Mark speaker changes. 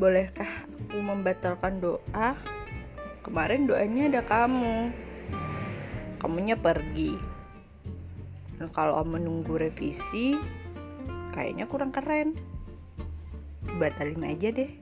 Speaker 1: bolehkah aku membatalkan doa? Kemarin doanya ada kamu. Kamunya pergi. Dan kalau menunggu revisi, kayaknya kurang keren. Batalin aja deh.